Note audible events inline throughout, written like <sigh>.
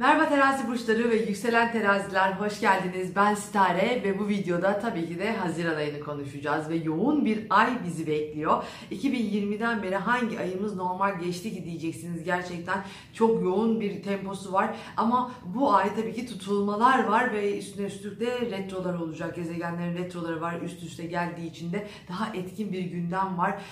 Merhaba terazi burçları ve yükselen teraziler hoş geldiniz. Ben Sitare ve bu videoda tabii ki de Haziran ayını konuşacağız ve yoğun bir ay bizi bekliyor. 2020'den beri hangi ayımız normal geçti ki diyeceksiniz. Gerçekten çok yoğun bir temposu var ama bu ay tabii ki tutulmalar var ve üstüne üstlük de retrolar olacak. Gezegenlerin retroları var üst üste geldiği için de daha etkin bir gündem var.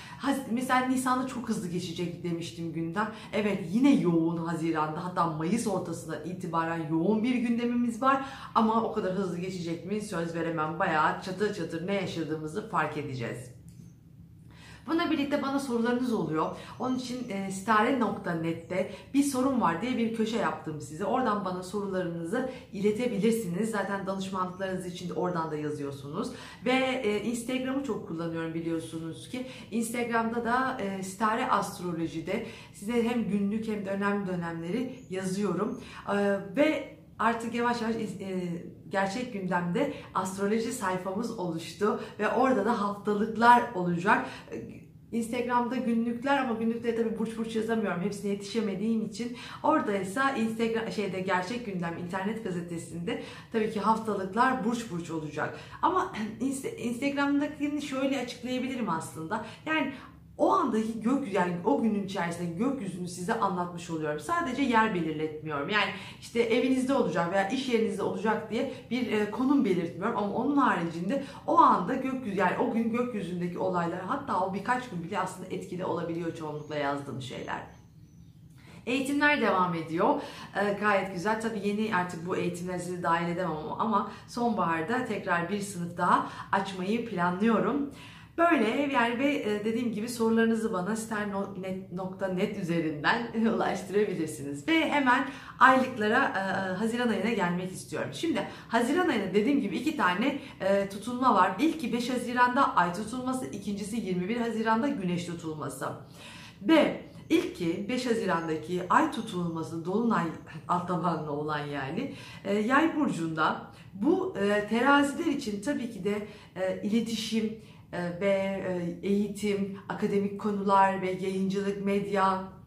Mesela Nisan'da çok hızlı geçecek demiştim gündem. Evet yine yoğun Haziran'da hatta Mayıs ortasında itibaren yoğun bir gündemimiz var. Ama o kadar hızlı geçecek mi söz veremem. Bayağı çatır çatır ne yaşadığımızı fark edeceğiz. Buna birlikte bana sorularınız oluyor. Onun için e, stare.net'te bir sorun var diye bir köşe yaptım size. Oradan bana sorularınızı iletebilirsiniz. Zaten danışmanlıklarınız için de oradan da yazıyorsunuz. Ve e, Instagram'ı çok kullanıyorum biliyorsunuz ki. Instagram'da da e, Stare Astroloji'de size hem günlük hem de önemli dönemleri yazıyorum. E, ve artık yavaş yavaş e, gerçek gündemde astroloji sayfamız oluştu ve orada da haftalıklar olacak. Instagram'da günlükler ama günlükleri tabii burç burç yazamıyorum. Hepsine yetişemediğim için. Orada ise Instagram şeyde gerçek gündem internet gazetesinde tabii ki haftalıklar burç burç olacak. Ama <clears throat> Instagram'dakini şöyle açıklayabilirim aslında. Yani o andaki gök yani o günün içerisinde gökyüzünü size anlatmış oluyorum. Sadece yer belirletmiyorum. Yani işte evinizde olacak veya iş yerinizde olacak diye bir e, konum belirtmiyorum ama onun haricinde o anda gökyüzü yani o gün gökyüzündeki olaylar hatta o birkaç gün bile aslında etkili olabiliyor çoğunlukla yazdığım şeyler. Eğitimler devam ediyor. Ee, gayet güzel. Tabii yeni artık bu eğitimleri sizi dahil edemem ama sonbaharda tekrar bir sınıf daha açmayı planlıyorum. Böyle yani ve e, dediğim gibi sorularınızı bana ster.net üzerinden <laughs> ulaştırabilirsiniz. Ve hemen aylıklara e, Haziran ayına gelmek istiyorum. Şimdi Haziran ayında dediğim gibi iki tane e, tutulma var. İlki 5 Haziran'da ay tutulması, ikincisi 21 Haziran'da güneş tutulması. Ve İlki 5 Haziran'daki ay tutulması Dolunay <laughs> alt tabanlı olan yani Yay burcunda bu teraziler için tabii ki de iletişim, ee, ve e, eğitim, akademik konular ve yayıncılık, medya e,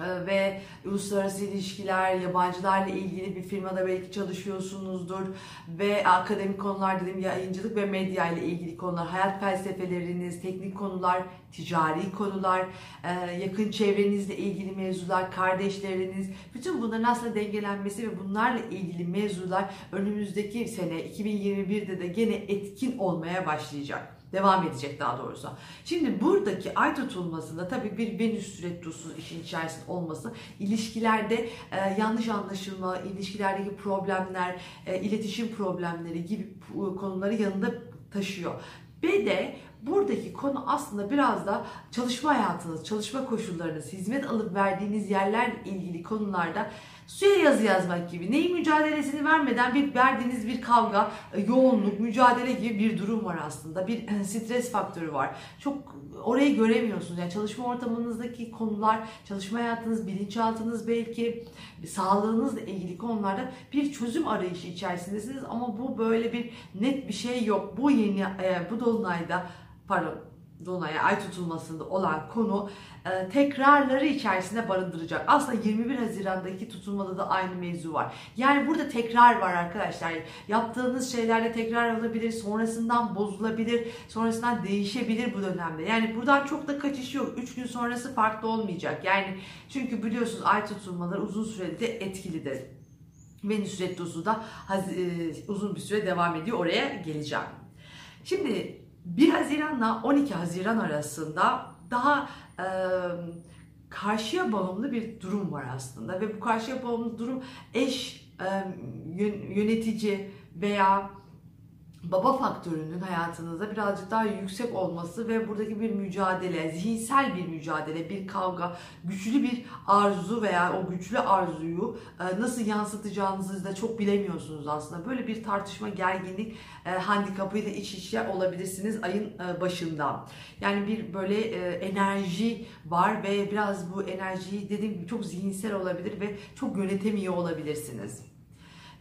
ve uluslararası ilişkiler, yabancılarla ilgili bir firmada belki çalışıyorsunuzdur. Ve akademik konular dedim yayıncılık ve medya ile ilgili konular, hayat felsefeleriniz, teknik konular, ticari konular, e, yakın çevrenizle ilgili mevzular, kardeşleriniz, bütün bunların aslında dengelenmesi ve bunlarla ilgili mevzular önümüzdeki sene 2021'de de gene etkin olmaya başlayacak devam edecek daha doğrusu. Şimdi buradaki ay tutulmasında tabii bir Venüs retrosu işin içerisinde olması ilişkilerde e, yanlış anlaşılma, ilişkilerdeki problemler, e, iletişim problemleri gibi konuları yanında taşıyor. Ve de buradaki konu aslında biraz da çalışma hayatınız, çalışma koşullarınız, hizmet alıp verdiğiniz yerlerle ilgili konularda Suya yazı yazmak gibi. Neyin mücadelesini vermeden bir verdiğiniz bir kavga, e, yoğunluk, mücadele gibi bir durum var aslında. Bir e, stres faktörü var. Çok orayı göremiyorsunuz. Yani çalışma ortamınızdaki konular, çalışma hayatınız, bilinçaltınız belki sağlığınızla ilgili konularda bir çözüm arayışı içerisindesiniz ama bu böyle bir net bir şey yok. Bu yeni e, bu dolunayda pardon Dolunay'a ay tutulmasında olan konu e, tekrarları içerisinde barındıracak. Aslında 21 Haziran'daki tutulmada da aynı mevzu var. Yani burada tekrar var arkadaşlar. Yaptığınız şeylerle tekrar olabilir, sonrasından bozulabilir, sonrasından değişebilir bu dönemde. Yani buradan çok da kaçış yok. 3 gün sonrası farklı olmayacak. Yani çünkü biliyorsunuz ay tutulmaları uzun süreli de etkilidir. Venüs retrosu da e, uzun bir süre devam ediyor. Oraya geleceğim. Şimdi 1 Haziran'la 12 Haziran arasında daha e, karşıya bağımlı bir durum var aslında. Ve bu karşıya bağımlı durum eş, e, yönetici veya baba faktörünün hayatınızda birazcık daha yüksek olması ve buradaki bir mücadele, zihinsel bir mücadele, bir kavga, güçlü bir arzu veya o güçlü arzuyu e, nasıl yansıtacağınızı da çok bilemiyorsunuz aslında. Böyle bir tartışma, gerginlik e, handikapıyla iç içe olabilirsiniz ayın e, başında. Yani bir böyle enerji var ve biraz bu enerjiyi dediğim gibi çok zihinsel olabilir ve çok yönetemiyor olabilirsiniz.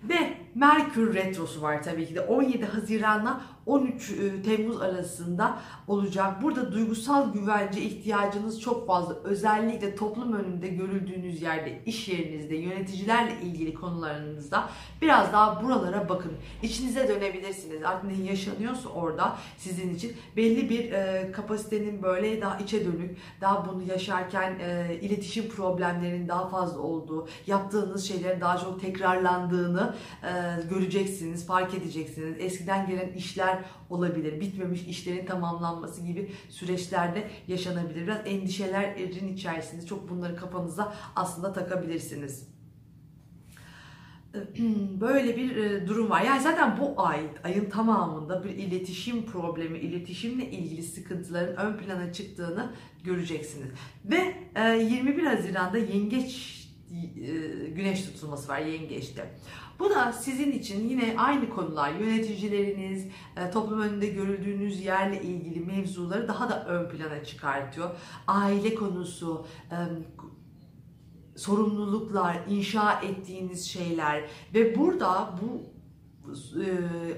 Ve Merkür Retrosu var tabii ki de 17 Haziran'la 13 e, Temmuz arasında olacak. Burada duygusal güvence ihtiyacınız çok fazla. Özellikle toplum önünde görüldüğünüz yerde, iş yerinizde, yöneticilerle ilgili konularınızda biraz daha buralara bakın. İçinize dönebilirsiniz. Artık ne yaşanıyorsa orada sizin için belli bir e, kapasitenin böyle daha içe dönük, daha bunu yaşarken e, iletişim problemlerinin daha fazla olduğu, yaptığınız şeylerin daha çok tekrarlandığını e, göreceksiniz, fark edeceksiniz. Eskiden gelen işler olabilir, bitmemiş işlerin tamamlanması gibi süreçlerde yaşanabilir. Biraz endişelerin içerisinde çok bunları kafanıza aslında takabilirsiniz <clears throat> böyle bir e, durum var. Yani zaten bu ay, ayın tamamında bir iletişim problemi, iletişimle ilgili sıkıntıların ön plana çıktığını göreceksiniz. Ve 21 e, Haziran'da yengeç güneş tutulması var yengeçte. Bu da sizin için yine aynı konular, yöneticileriniz, toplum önünde görüldüğünüz yerle ilgili mevzuları daha da ön plana çıkartıyor. Aile konusu, sorumluluklar, inşa ettiğiniz şeyler ve burada bu e,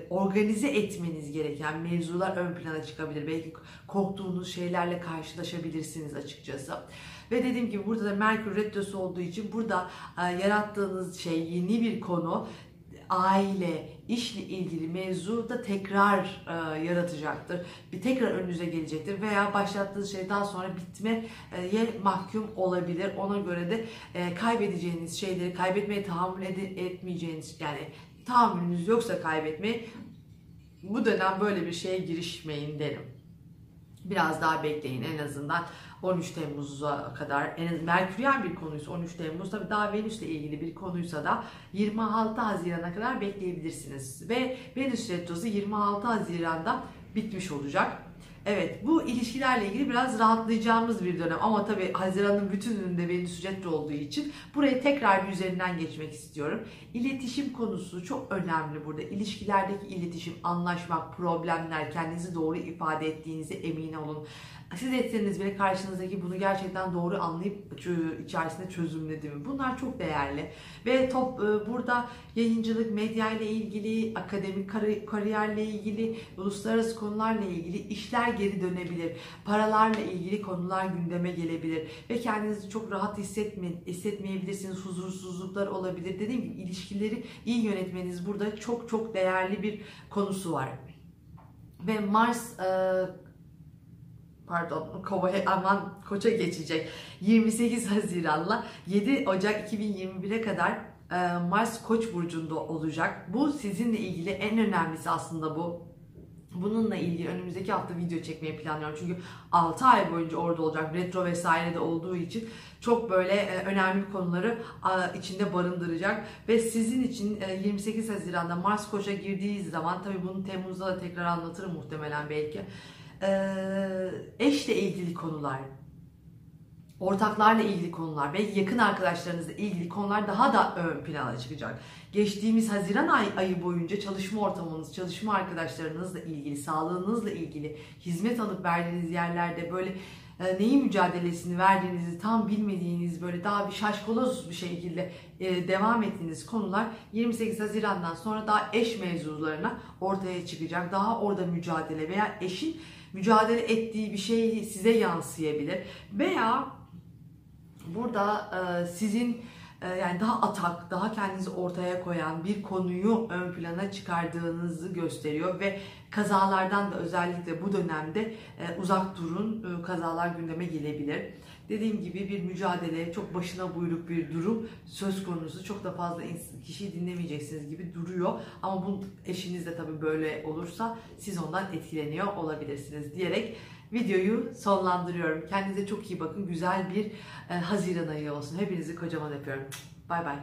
organize etmeniz gereken mevzular ön plana çıkabilir. Belki korktuğunuz şeylerle karşılaşabilirsiniz açıkçası. Ve dediğim gibi burada da Merkür Retrosu olduğu için burada e, yarattığınız şey yeni bir konu aile, işle ilgili mevzu da tekrar e, yaratacaktır. Bir tekrar önünüze gelecektir veya başlattığınız şey daha sonra bitmeye mahkum olabilir. Ona göre de e, kaybedeceğiniz şeyleri kaybetmeye tahammül ed- etmeyeceğiniz yani tahammülünüz yoksa kaybetmeye bu dönem böyle bir şeye girişmeyin derim. Biraz daha bekleyin en azından 13 Temmuz'a kadar en az Merküryen bir konuysa 13 Temmuz tabii daha Venüs'le ilgili bir konuysa da 26 Haziran'a kadar bekleyebilirsiniz. Ve Venüs retrosu 26 Haziran'da bitmiş olacak. Evet bu ilişkilerle ilgili biraz rahatlayacağımız bir dönem ama tabii Haziran'ın bütününde Venüs retro olduğu için burayı tekrar bir üzerinden geçmek istiyorum. İletişim konusu çok önemli burada. İlişkilerdeki iletişim, anlaşmak, problemler, kendinizi doğru ifade ettiğinize emin olun. Siz etseniz bile karşınızdaki bunu gerçekten doğru anlayıp içerisinde çözümledi mi? Bunlar çok değerli. Ve top e, burada yayıncılık, medya ile ilgili, akademik kariyerle ilgili, uluslararası konularla ilgili işler geri dönebilir. Paralarla ilgili konular gündeme gelebilir. Ve kendinizi çok rahat hissetme, hissetmeyebilirsiniz. Huzursuzluklar olabilir. Dediğim gibi ilişkileri iyi yönetmeniz burada çok çok değerli bir konusu var. Ve Mars e, pardon kovaya aman koça geçecek 28 Haziran'la 7 Ocak 2021'e kadar e, Mars Koç burcunda olacak. Bu sizinle ilgili en önemlisi aslında bu. Bununla ilgili önümüzdeki hafta video çekmeyi planlıyorum. Çünkü 6 ay boyunca orada olacak. Retro vesaire de olduğu için çok böyle e, önemli konuları içinde barındıracak. Ve sizin için 28 e, Haziran'da Mars Koç'a girdiği zaman tabii bunu Temmuz'da da tekrar anlatırım muhtemelen belki eşle ilgili konular, ortaklarla ilgili konular ve yakın arkadaşlarınızla ilgili konular daha da ön plana çıkacak. Geçtiğimiz Haziran ay, ayı boyunca çalışma ortamınız, çalışma arkadaşlarınızla ilgili, sağlığınızla ilgili, hizmet alıp verdiğiniz yerlerde böyle e, neyin mücadelesini verdiğinizi tam bilmediğiniz böyle daha bir şaşkaloz bir şekilde e, devam ettiğiniz konular 28 Haziran'dan sonra daha eş mevzularına ortaya çıkacak. Daha orada mücadele veya eşin mücadele ettiği bir şey size yansıyabilir. Veya burada e, sizin e, yani daha atak, daha kendinizi ortaya koyan bir konuyu ön plana çıkardığınızı gösteriyor ve kazalardan da özellikle bu dönemde e, uzak durun, kazalar gündeme gelebilir. Dediğim gibi bir mücadele, çok başına buyruk bir durum söz konusu. Çok da fazla kişiyi dinlemeyeceksiniz gibi duruyor. Ama bu eşiniz de tabii böyle olursa siz ondan etkileniyor olabilirsiniz diyerek videoyu sonlandırıyorum. Kendinize çok iyi bakın. Güzel bir e, Haziran ayı olsun. Hepinizi kocaman öpüyorum. Bay bay.